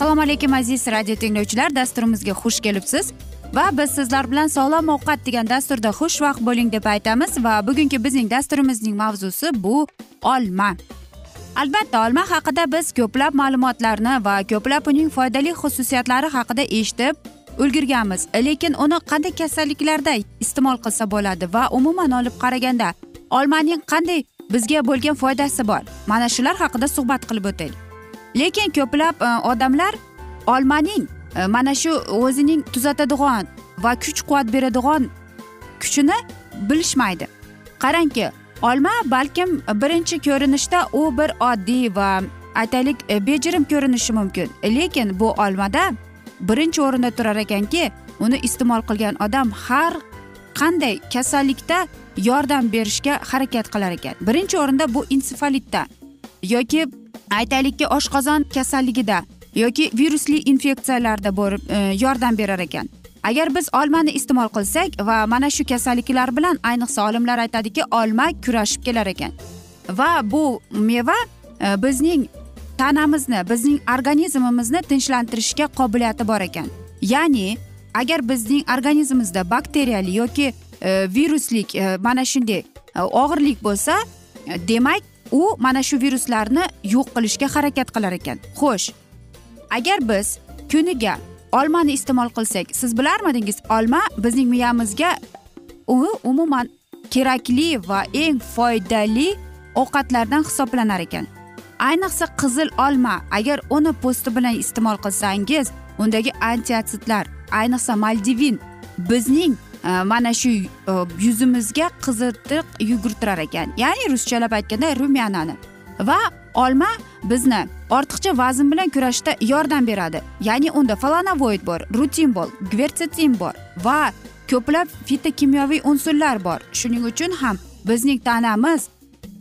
assalomu alaykum aziz radio tinglovchilar. Dasturimizga xush kelibsiz. Va biz sizlar bilan sog'lom ovqat degan dasturda xushvaqt bo'ling deb aytamiz. Va bugungi bizning dasturimizning mavzusi bu olma. Albatta olma haqida biz ko'plab ma'lumotlarni va ko'plab uning foydali xususiyatlari haqida eshitib ulgurganmiz. Lekin uni qanday kasalliklarda iste'mol qilsa bo'ladi va umuman olib qaraganda olmaning qanday bizga bo'lgan foydasi bor? Mana shular haqida suhbat qilib o'taylik. Lekin ko'plab e, odamlar olmaning e, mana shu o'zining tuzatadigan va kuch quvvat beradigan kuchini bilishmaydi. Qarangki olma balkim birinchi ko'rinishda u bir oddiy va aytaylik e, bejirim ko'rinishi mumkin. Lekin bu olmada birinchi o'rinda turar ekanki uni iste'mol qilgan odam har qanday kasallikda yordam berishga harakat qilar ekan. Birinchi o'rinda bu ensefalitda yoki aytaylikki oshqozon kasalligida yoki virusli infeksiyalarda borib e, yordam berar ekan. Agar biz olmani iste'mol qilsak va mana shu kasalliklar bilan ayniqsa olimlar aytadiki olma kurashib kelar ekan. Va bu meva e, bizning tanamizni bizning organizmimizni tinchlantirishga qobiliyati bor ekan. Ya'ni agar bizning organizmimizda bakteriyali yoki e, viruslik e, mana shunday e, og'irlik bo'lsa e, demak u mana shu viruslarni yo'q qilishga harakat qilar ekan. Xo'sh agar biz kuniga olmani iste'mol qilsak siz bilarmidingiz olma bizning miyamizga u umuman kerakli va eng foydali ovqatlardan hisoblanar ekan. Ayniqsa qizil olma agar uni po'sti bilan iste'mol qilsangiz undagi antiotsidlar ayniqsa maldivin bizning Э, mana shu e, yuzimizga qizitiq yugurtirar ekan. Ya'ni ruschalab aytganda rumyanani va olma bizni ortiqcha vazn bilan kurashishda yordam beradi. Ya'ni unda falanovoid bor rutin bor gversetin bor va ko'plab fitokimyoviy unsurlar bor. Shuning uchun ham bizning tanamiz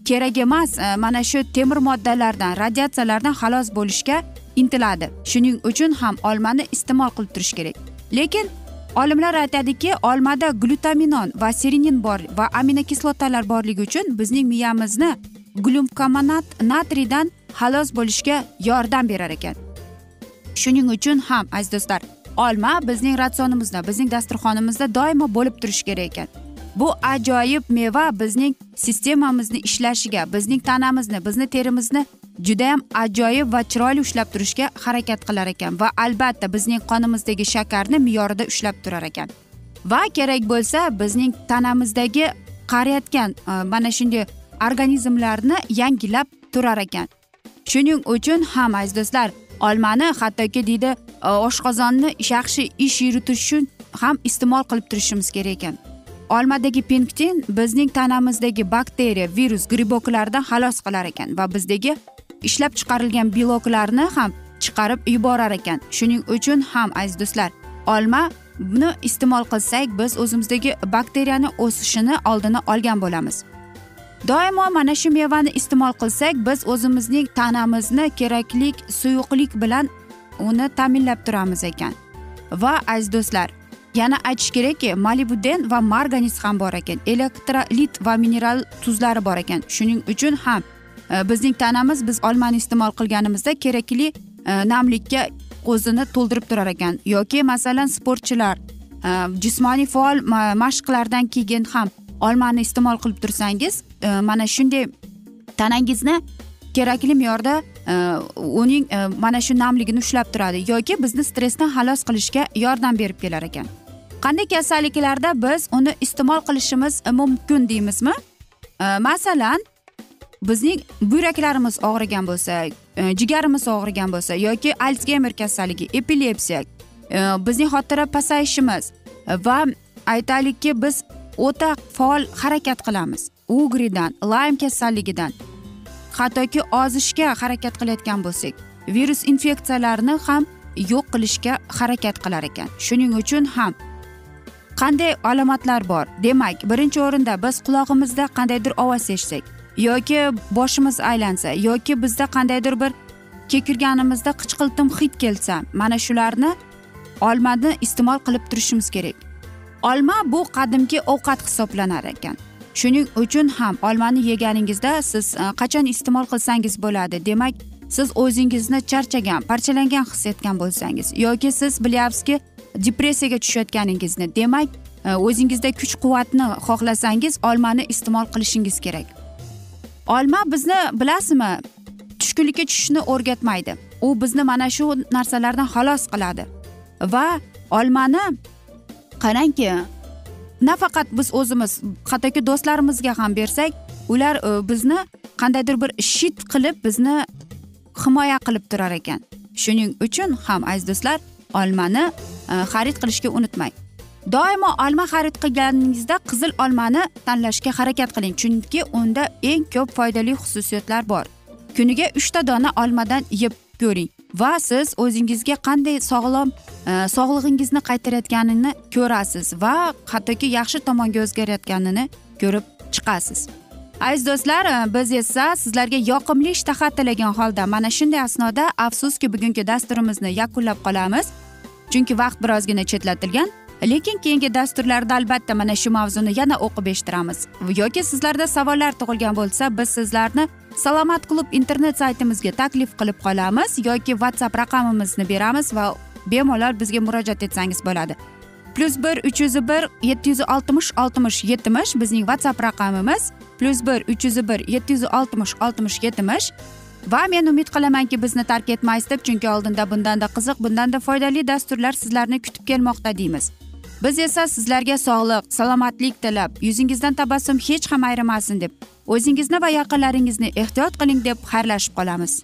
kerak emas e, mana shu temir moddalardan radiatsiyalardan xalos bo'lishga intiladi. Shuning uchun ham olmani iste'mol qilib turish kerak. Lekin olimlar aytadiki olmada glutaminon va serinin bor va aminokislotalar borligi uchun bizning miyamizni glyukomonat natriydan xalos bo'lishga yordam berar ekan. Shuning uchun ham aziz do'stlar olma bizning ratsionimizda bizning dasturxonimizda doimo bo'lib turishi kerak ekan. Bu ajoyib meva bizning sistemamizni ishlashiga bizning tanamizni bizni terimizni judayam ajoyib va chiroyli ushlab turishga harakat qilar ekan va albatta bizning qonimizdagi shakarni me'yorida ushlab turar ekan. Va kerak bo'lsa bizning tanamizdagi qariyotgan e, mana shunday organizmlarni yangilab turar ekan. Shuning uchun ham aziz do'stlar olmani hattoki deydi e, oshqozonni yaxshi ish yuritish uchun ham iste'mol qilib turishimiz kerak ekan. Olmadagi pektin bizning tanamizdagi bakteriya virus griboklardan xalos qilar ekan va bizdagi ishlab chiqarilgan beloklarni ham chiqarib yuborar ekan. Shuning uchun ham aziz do'stlar olmani iste'mol qilsak biz o'zimizdagi bakteriyani o'sishini oldini olgan bo'lamiz. Doimo mana shu mevani iste'mol qilsak biz o'zimizning tanamizni kerakli suyuqlik bilan uni ta'minlab turamiz ekan. Va aziz do'stlar yana aytish kerakki malibuden va marganis ham bor ekan elektrolit va mineral tuzlari bor ekan. Shuning uchun ham Э, bizning tanamiz biz olmani iste'mol qilganimizda kerakli e, namlikka o'zini to'ldirib turar ekan. Yoki masalan sportchilar e, jismoniy faol mashqlardan keyin ham olmani iste'mol qilib tursangiz e, mana shunday tanangizni kerakli me'yorda uning mana shu namligini ushlab turadi. Yoki bizni stressdan xalos qilishga yordam berib kelar ekan. Qanday kasalliklarda biz uni iste'mol qilishimiz mumkin deymizmi? Masalan bizning buyraklarimiz og'rigan bo'lsa e, jigarimiz og'rigan bo'lsa yoki alsgeymer kasalligi epilepsiya e, bizning xotira pasayishimiz va aytaylikki biz o'ta faol harakat qilamiz. Ugridan laym kasalligidan hattoki ozishga harakat qilayotgan bo'lsak virus infeksiyalarni ham yo'q qilishga harakat qilar ekan. Shuning uchun ham qanday alomatlar bor? Demak birinchi o'rinda biz qulog'imizda qandaydir ovoz eshitsak yoki boshimiz aylansa yoki bizda qandaydir bir kekirganimizda qichqiltim hid kelsa mana shularni olmani iste'mol qilib turishimiz kerak. Olma bu qadimgi ovqat hisoblanar ekan. Shuning uchun ham olmani yeganingizda siz e, qachon iste'mol qilsangiz bo'ladi? Demak siz o'zingizni charchagan parchalangan his etgan bo'lsangiz yoki siz bilyapsizki depressiyaga tushayotganingizni demak e, o'zingizda kuch quvvatni xohlasangiz olmani iste'mol qilishingiz kerak. Olma bizni bilasizmi tushkunlikka tushishni o'rgatmaydi. U bizni mana shu narsalardan xalos qiladi. Va olmani qarangki nafaqat biz o'zimiz hattoki do'stlarimizga ham bersak ular e, bizni qandaydir bir shit qilib bizni himoya qilib turar ekan. Shuning uchun ham aziz do'stlar olmani e, xarid qilishga unutmang. Doimo olma xarid qilganingizda qizil olmani tanlashga harakat qiling chunki unda eng ko'p foydali xususiyatlar bor. Kuniga uchta dona olmadan yeb ko'ring va siz o'zingizga qanday sog'lom e, sog'lig'ingizni qaytarayotganini ko'rasiz va hattoki yaxshi tomonga o'zgarayotganini ko'rib chiqasiz. Aziz do'stlar e, biz esa sizlarga yoqimli ishtaha tilagan holda mana shunday asnoda afsuski bugungi dasturimizni yakunlab qolamiz. Chunki vaqt birozgina chetlatilgan lekin keyingi dasturlarda albatta mana shu mavzuni yana o'qib eshittiramiz. Yoki sizlarda savollar tug'ilgan bo'lsa biz sizlarni salomat klub internet saytimizga taklif qilib qolamiz yoki whatsapp raqamimizni beramiz va bemalol bizga murojaat etsangiz bo'ladi. Plyus bir uch yuz bir yetti yuz oltmish oltmish yetmish bizning whatsapp raqamimiz plyus bir uch yuz bir yetti yuz oltmish oltmish yetmish va men umid qilamanki bizni tark etmaysiz deb chunki oldinda bundanda qiziq bundanda foydali dasturlar sizlarni kutib kelmoqda deymiz biz esa sizlarga sog'lik salomatlik tilab yuzingizdan tabassum hech ham ayrimasin deb o'zingizni va yaqinlaringizni ehtiyot qiling deb xayrlashib qolamiz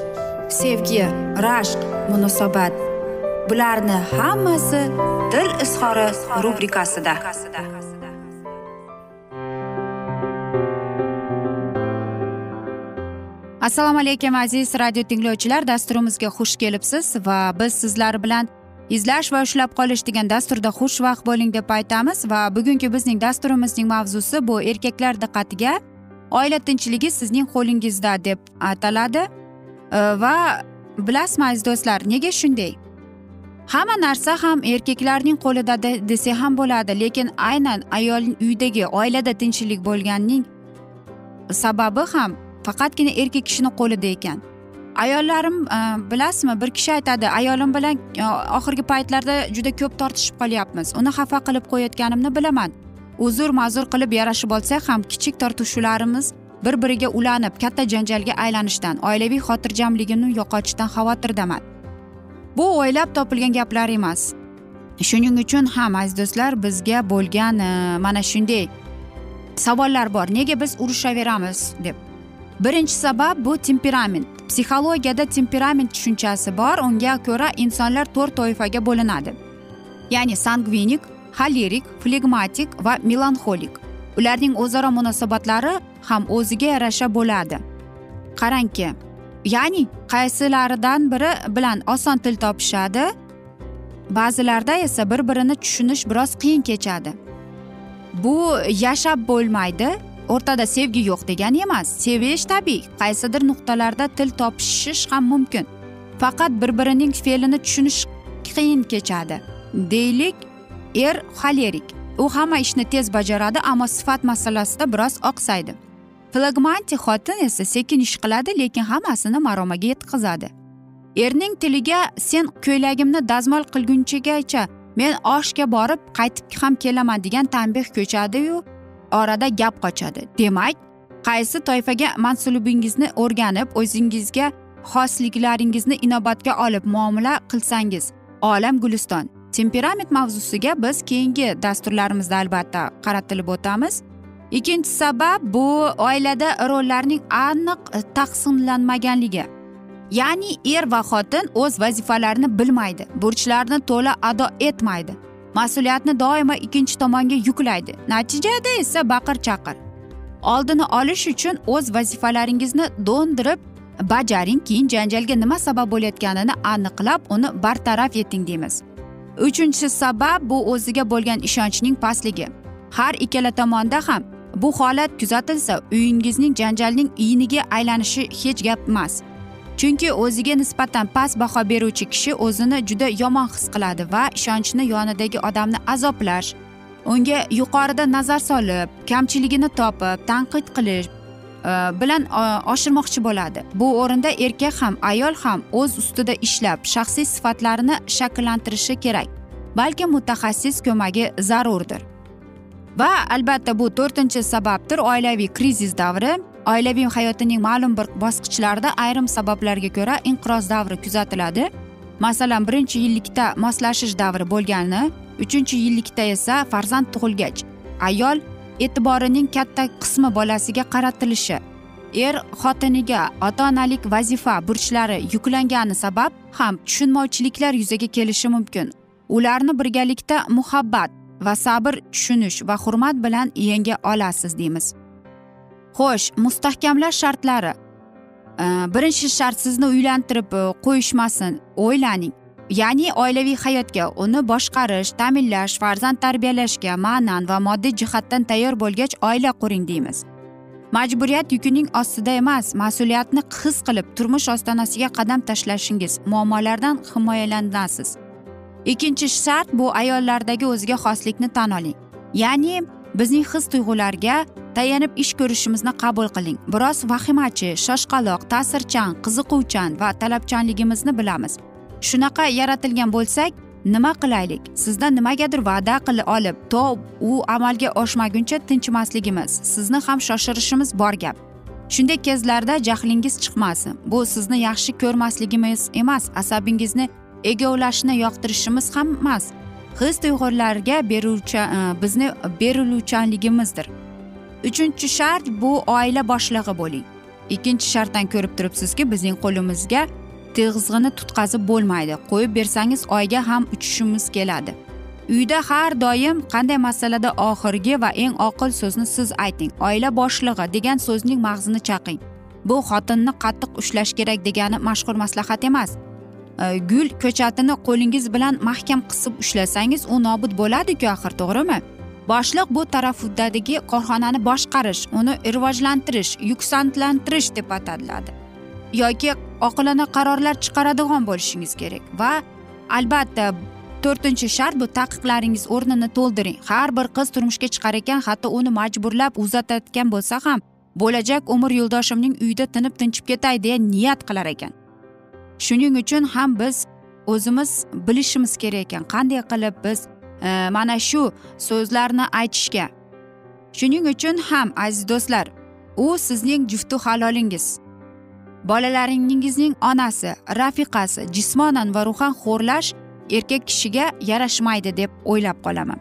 sevgi rashq munosabat. Bularni hammasi dil izhori rubrikasida. Assalomu alaykum aziz radio tinglovchilar. Dasturimizga xush kelibsiz va biz sizlar bilan izlash va ushlab qolish degan dasturda xushvaqt bo'ling deb aytamiz va bugungi bizning dasturimizning mavzusi bu erkaklar diqqatiga oila tinchligi sizning qo'lingizda deb ataladi. Э, va bilasizmi aziz do'stlar nega shunday? Hamma narsa ham erkaklarning qo'lida desa ham bo'ladi lekin aynan ayolning uydagi oilada tinchlik bo'lganning sababi ham faqatgina erkak kishini qo'lida ekan. Ayollarim e, bilasizmi bir kishi aytadi ayolim bilan e, oxirgi paytlarda juda ko'p tortishib qolyapmiz. Uni xafa qilib qo'yayotganimni bilaman. Uzr ma'zur qilib yarashib olsak ham kichik tortishuvlarimiz bir biriga ulanib katta janjalga aylanishdan oilaviy xotirjamligini yo'qotishdan xavotirdaman. Bu o'ylab topilgan gaplar emas. Shuning uchun ham aziz do'stlar bizga bo'lgan e, mana shunday savollar bor. Nega biz urushaveramiz deb. Birinchi sabab bu temperament. Psixologiyada temperament tushunchasi bor unga ko'ra insonlar to'rt toifaga bo'linadi. Ya'ni sangvinik xolerik flegmatik va melanxolik. Ularning o'zaro munosabatlari ham o'ziga yarasha bo'ladi. Qarangki ya'ni qaysilaridan biri bilan oson til topishadi ba'zilarda esa bir birini tushunish biroz qiyin kechadi. Bu yashab bo'lmaydi o'rtada sevgi yo'q degani emas sevish tabiiy qaysidir nuqtalarda til topishish ham mumkin. Faqat bir birining fe'lini tushunish qiyin kechadi deylik er xolerik u hamma ishni tez bajaradi ammo sifat masalasida biroz oqsaydi. Flagmanti xotin esa sekin ish qiladi lekin hammasini maromaga yetkazadi. Erning tiliga sen ko'ylagimni dazmol qilgunchagacha men oshga borib qaytib ham kelaman degan tanbeh ko'chadiyu orada gap qochadi. Demak qaysi toifaga mansubingizni o'rganib o'zingizga xosliklaringizni inobatga olib muomala qilsangiz olam guliston. Temperament mavzusiga biz keyingi dasturlarimizda albatta qaratilib o'tamiz. Ikkinchi sabab bu oilada rollarning aniq taqsimlanmaganligi. Ya'ni er va xotin o'z vazifalarini bilmaydi burchlarini to'la ado etmaydi mas'uliyatni doimo ikkinchi tomonga yuklaydi. Natijada esa baqir chaqir. Oldini olish uchun o'z vazifalaringizni do'ndirib bajaring keyin janjalga nima sabab bo'layotganini aniqlab uni bartaraf eting deymiz. Uchinchi sabab bu o'ziga bo'lgan ishonchning pastligi. Har ikkala tomonda ham bu holat kuzatilsa uyingizning janjalning iyiniga aylanishi hech gap emas. Chunki o'ziga nisbatan past baho beruvchi kishi o'zini juda yomon his qiladi va ishonchni yonidagi odamni azoblash unga yuqorida nazar solib kamchiligini topib tanqid qilish Э, bilan э, oshirmoqchi bo'ladi. Bu o'rinda erkak ham ayol ham o'z ustida ishlab shaxsiy sifatlarini shakllantirishi kerak. Balki mutaxassis ko'magi zarurdir. Va albatta bu to'rtinchi sababdir oilaviy krizis davri. Oilaviy hayotining ma'lum bir bosqichlarida ayrim sabablarga ko'ra inqiroz davri kuzatiladi. Masalan birinchi yillikda moslashish davri bo'lgani uchinchi yillikda esa farzand tug'ilgach ayol e'tiborining katta qismi bolasiga qaratilishi. Er xotiniga ota onalik vazifa burchlari yuklangani sabab ham tushunmovchiliklar yuzaga kelishi mumkin. Ularni birgalikda muhabbat va sabr tushunish va hurmat bilan yenga olasiz deymiz. Xo'sh mustahkamlash shartlari. Birinchi shart sizni uylantirib e, qo'yishmasin. O'ylaning. Ya'ni oilaviy hayotga uni boshqarish ta'minlash farzand tarbiyalashga ma'nan va moddiy jihatdan tayyor bo'lgach oila quring deymiz. Majburiyat yukining ostida emas mas'uliyatni his qilib turmush ostonasiga qadam tashlashingiz muammolardan himoyalanasiz. Ikkinchi shart bu ayollardagi o'ziga xoslikni tan oling. Ya'ni bizning his tuyg'ularga tayanib ish ko'rishimizni qabul qiling. Biroz vahimachi shoshqaloq ta'sirchan qiziquvchan va talabchanligimizni bilamiz. Shunaqa yaratilgan bo'lsak nima qilaylik? Sizdan nimagadir va'da qilib olib to u amalga oshmaguncha tinchimasligimiz sizni ham shoshirishimiz bor gap. Shunday kezlarda jahlingiz chiqmasin. Bu sizni yaxshi ko'rmasligimiz emas asabingizni egovlashni yoqtirishimiz ham emas. His tuyg'ularga beruvchi e, bizni beriluvchanligimizdir uchinchi shart bu oila boshlig'i bo'ling. Ikkinchi shartdan ko'rib turibsizki bizning qo'limizga tig'izg'ini tutqazib bo'lmaydi. Qo'yib bersangiz oyga ham uchishimiz keladi. Uyda har doim qanday masalada oxirgi va eng oqil so'zni siz ayting. Oila boshlig'i degan so'zning mag'zini chaqing. Bu xotinni qattiq ushlash kerak degani mashhur maslahat emas. E, gul ko'chatini qo'lingiz bilan mahkam qisib ushlasangiz u nobud bo'ladiku axir to'g'rimi? Boshliq bu tarafdagi korxonani boshqarish uni rivojlantirish yuksantlantirish deb ataladi yoki oqilona qarorlar chiqaradigan bo'lishingiz kerak. Va albatta to'rtinchi shart bu taqiqlaringiz o'rnini to'ldiring. Har bir qiz turmushga chiqar ekan hatto uni majburlab uzatayotgan bo'lsa ham bo'lajak umr yo'ldoshimning uyda tinib tinchib ketay deya niyat qilar ekan. Shuning uchun ham biz o'zimiz bilishimiz kerak ekan qanday qilib biz e, mana shu so'zlarni aytishga. Shuning uchun ham aziz do'stlar u sizning jufti halolingiz. Bolalaringizning onasi rafiqasi jismonan va ruhan xo'rlash erkak kishiga yarashmaydi deb o'ylab qolaman.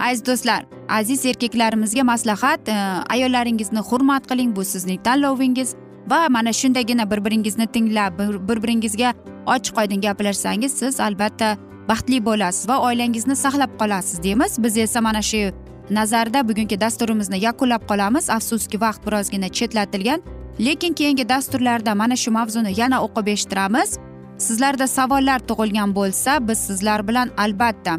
Aziz do'stlar aziz erkaklarimizga maslahat e, ayollaringizni hurmat qiling bu sizning tanlovingiz va mana shundagina bir biringizni tinglab bir biringizga ochiq oydin gaplashsangiz siz albatta baxtli bo'lasiz va oilangizni saqlab qolasiz deymiz. Biz esa mana shu nazarda bugungi dasturimizni yakunlab qolamiz. Afsuski vaqt birozgina chetlatilgan. Lekin keyingi dasturlarda mana shu mavzuni yana o'qib eshittiramiz. Sizlarda savollar tug'ilgan bo'lsa biz sizlar bilan albatta.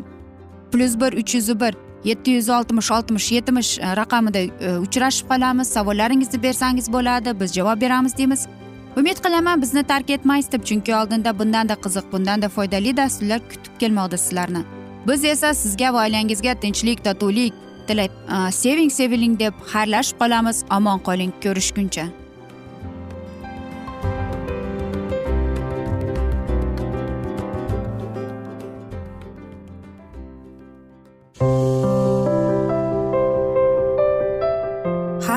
Plyus bir uch yuz bir yetti yuz oltmish oltmish yetmish e, raqamida e, uchrashib qolamiz. Savollaringizni bersangiz bo'ladi biz javob beramiz deymiz. Umid qilaman bizni tark etmaysiz deb chunki oldinda bundanda qiziq bundanda foydali dasturlar kutib kelmoqda sizlarni. Biz esa sizga va oilangizga tinchlik totuvlik tilab e, seving seviling deb xayrlashib qolamiz. Omon qoling ko'rishguncha.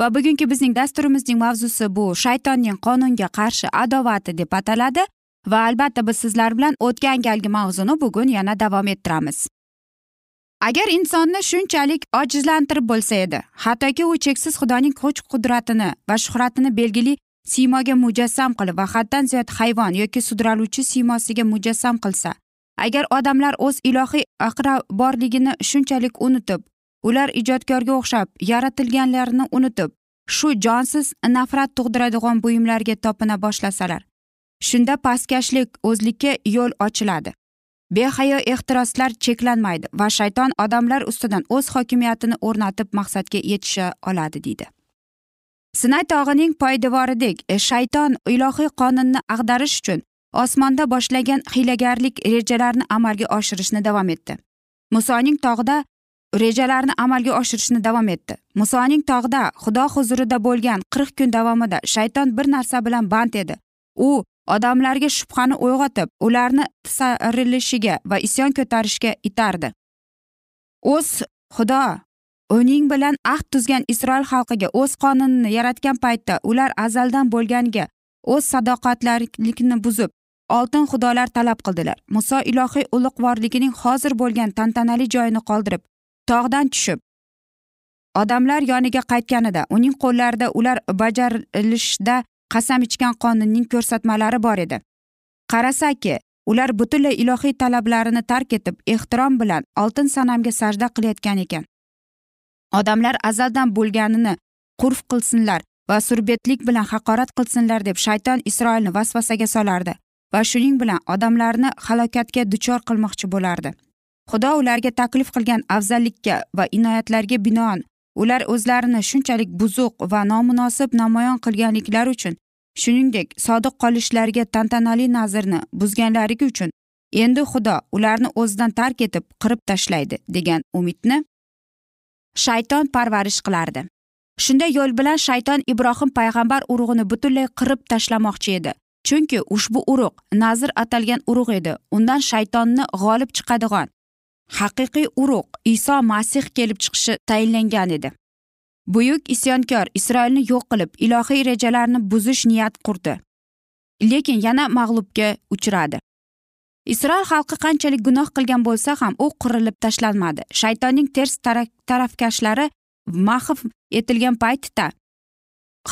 Va bugungi bizning dasturimizning mavzusi bu. Shaytonning qonunga qarshi adovati deb ataladi va albatta biz sizlar bilan o'tgan galgi mavzuni bugun yana davom ettiramiz. Agar insonni shunchalik ojizlantirib bo'lsa edi hattoki u cheksiz xudoning kuch qudratini va shuhratini belgili siymoga mujassam qilib va haddan ziyod hayvon yoki sudraluvchi siymosiga mujassam qilsa agar odamlar o'z ilohiy aqraborligini shunchalik unutib ular ijodkorga o'xshab yaratilganlarini unutib shu jonsiz nafrat tug'diradigan buyumlarga topina boshlasalar shunda pastkashlik o'zlikka yo'l ochiladi. Behayo ehtiroslar cheklanmaydi va shayton odamlar ustidan o'z hokimiyatini o'rnatib maqsadga yetisha oladi deydi. Sinay tog'ining poydevoridek e, shayton ilohiy qonunni ag'darish uchun osmonda boshlagan hiylagarlik rejalarini amalga oshirishni davom etdi. Musoning tog'da rejalarni amalga oshirishni davom etdi. Musoning tog'da xudo huzurida bo'lgan qirq kun davomida shayton bir narsa bilan band edi. U odamlarga shubhani uyg'otib ularni tisarilishiga va isyon ko'tarishga itardi. O'z xudo uning bilan ahd tuzgan isroil xalqiga o'z qonunini yaratgan paytda ular azaldan bo'lganga o'z sadoqatlarlikni buzib oltin xudolar talab qildilar. Muso ilohiy ulug'vorligining hozir bo'lgan tantanali joyini qoldirib tog'dan tushib. Odamlar yoniga qaytganida uning qo'llarida ular bajarilishda qasam ichgan qonunning ko'rsatmalari bor edi. Qarasaki ular butunlay ilohiy talablarini tark etib ehtirom bilan oltin sanamga sajda qilayotgan ekan. Odamlar azaldan bo'lganini qurf qilsinlar va surbetlik bilan haqorat qilsinlar deb shayton isroilni vasvasaga solardi va shuning bilan odamlarni halokatga duchor qilmoqchi bo'lardi. Xudo ularga taklif qilgan afzallikka va inoyatlarga binoan. Ular o'zlarini shunchalik buzuq va nomunosib namoyon qilganliklari uchun shuningdek sodiq qolishlariga tantanali nazrni buzganligi uchun endi xudo ularni o'zidan tark etib qirib tashlaydi degan umidni shayton parvarish qilardi. Shunday yo'l bilan shayton ibrohim payg'ambar urug'ini butunlay qirib tashlamoqchi edi. Chunki ushbu urug' nazr atalgan urug' edi. Undan shaytonni g'olib chiqadigan haqiqiy urug' iso masih kelib chiqishi tayinlangan edi. Buyuk isyonkor isroilni yo'q qilib ilohiy rejalarni buzish niyat qurdi. Lekin yana mag'lubga uchradi. Isroil xalqi qanchalik gunoh qilgan bo'lsa ham u qirilib tashlanmadi. Shaytonning ters tarafkashlari mahv etilgan paytda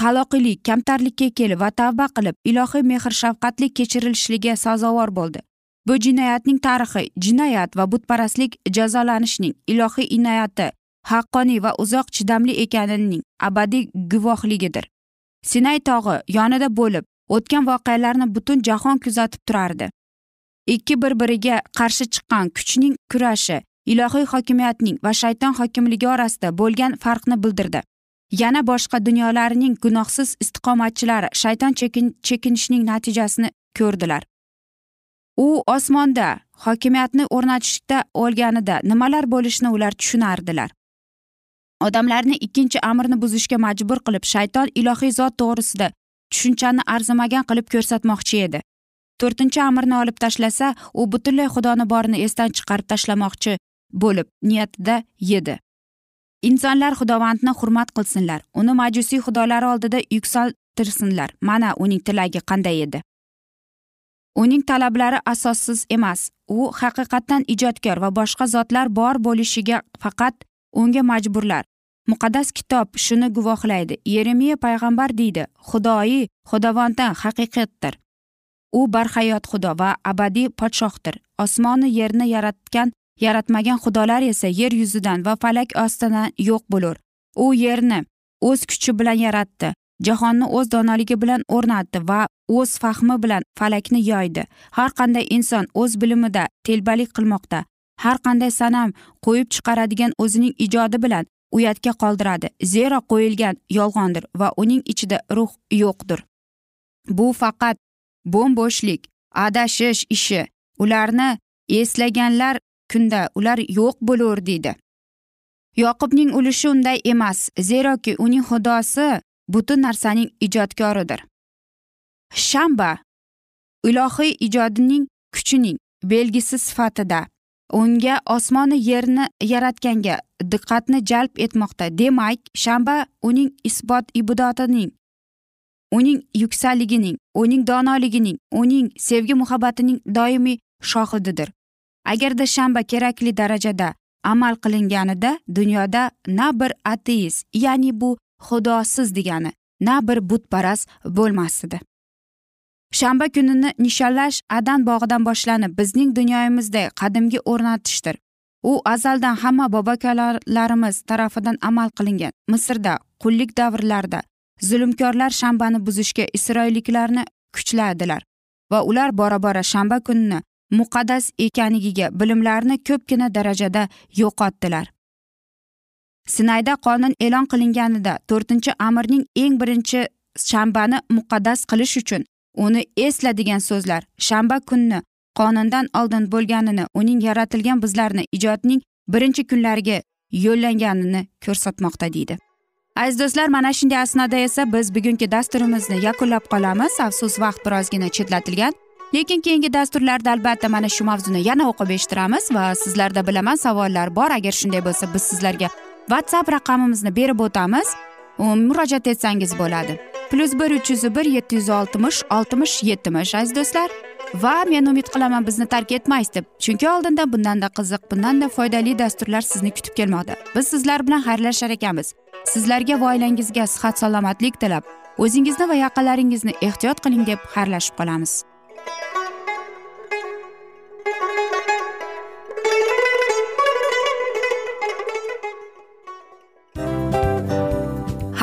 haloqilik kamtarlikka kelib va tavba qilib ilohiy mehr shafqatli kechirilishiga sazovor bo'ldi. Bu jinoyatning tarixi jinoyat va butparastlik jazolanishning ilohiy inoyati haqqoniy va uzoq chidamli ekanining abadiy guvohligidir. Sinay tog'i yonida bo'lib o'tgan voqealarni butun jahon kuzatib turardi. Ikki bir biriga qarshi chiqqan kuchning kurashi ilohiy hokimiyatning va shayton hokimligi orasida bo'lgan farqni bildirdi. Yana boshqa dunyolarning gunohsiz istiqomatchilari shayton chekinishining chekinishning natijasini ko'rdilar. U osmonda hokimiyatni o'rnatishda o'lganida nimalar bo'lishini ular tushunardilar. Odamlarni ikkinchi amrni buzishga majbur qilib shayton ilohiy zot to'g'risida tushunchani arzimagan qilib ko'rsatmoqchi edi. To'rtinchi amrni olib tashlasa u butunlay xudoni borini esdan chiqarib tashlamoqchi bo'lib niyatida edi insonlar xudovandni hurmat qilsinlar uni majusiy xudolari oldida yuksaltirsinlar. Mana uning tilagi qanday edi? Uning talablari asossiz emas. U haqiqatdan ijodkor va boshqa zotlar bor bo'lishiga faqat unga majburlar. Muqaddas kitob shuni guvohlaydi. Yeremiya payg'ambar deydi xudoyi xudovondan haqiqatdir. U barhayot xudo va abadiy podshohdir. Osmonu yerni yaratgan yaratmagan xudolar esa yer yuzidan va falak ostidan yo'q bo'lur. U yerni o'z kuchi bilan yaratdi. Jahonni o'z donoligi bilan o'rnatdi va o'z fahmi bilan falakni yoydi. Har qanday inson o'z bilimida telbalik qilmoqda. Har qanday sanam qo'yib chiqaradigan o'zining ijodi bilan uyatga qoldiradi. Zero qo'yilgan yolg'ondir va uning ichida ruh yo'qdir. Bu faqat bo'mbo'shlik adashish ishi. Ularni eslaganlar kunda ular yo'q bo'lur deydi. Yoqubning ulushi unday emas. Zeroki uning xudosi butun narsaning ijodkoridir. Shanba ilohiy ijodining kuchining belgisi sifatida unga osmonni yerni yaratganga diqqatni jalb etmoqda. Demak shanba uning isbot ibodotining uning yuksakligining uning donoligining uning sevgi muhabbatining doimiy shohididir. Agarda shanba kerakli darajada amal qilinganida dunyoda na bir ateist ya'ni bu xudosiz degani na bir butparast bo'lmas edi shanba kunini nishonlash adan bog'idan boshlanib bizning dunyoyimizda qadimgi o'rnatishdir. U azaldan hamma bobokalarlarimiz tarafidan amal qilingan. Misrda qullik davrlarida zulmkorlar shanbani buzishga isroilliklarni kuchladilar va ular bora bora shanba kunini muqaddas ekanligiga bilimlarini ko'pgina darajada yo'qotdilar. Sinayda qonun e'lon qilinganida to'rtinchi amirning eng birinchi shanbani muqaddas qilish uchun uni esla degan so'zlar shanba kunni qonundan oldin bo'lganini uning yaratilgan bizlarni ijodning birinchi kunlariga yo'llanganini ko'rsatmoqda deydi. Aziz do'stlar mana shunday asnoda esa biz bugungi dasturimizni yakunlab qolamiz. Afsus vaqt birozgina chetlatilgan lekin keyingi dasturlarda albatta mana shu mavzuni yana o'qib eshittiramiz va sizlarda bilaman savollar bor. Agar shunday bo'lsa biz sizlarga whatsapp raqamimizni berib o'tamiz. Murojaat etsangiz bo'ladi. Plyus bir uch yuz bir yetti yuz oltmish oltmish yetmish aziz do'stlar. Va men umid qilaman bizni tark etmaysiz deb. Chunki oldinda bundanda qiziq bundanda foydali dasturlar sizni kutib kelmoqda. Biz sizlar bilan xayrlashar ekanmiz. Sizlarga va oilangizga sihat salomatlik tilab o'zingizni va yaqinlaringizni ehtiyot qiling deb xayrlashib qolamiz.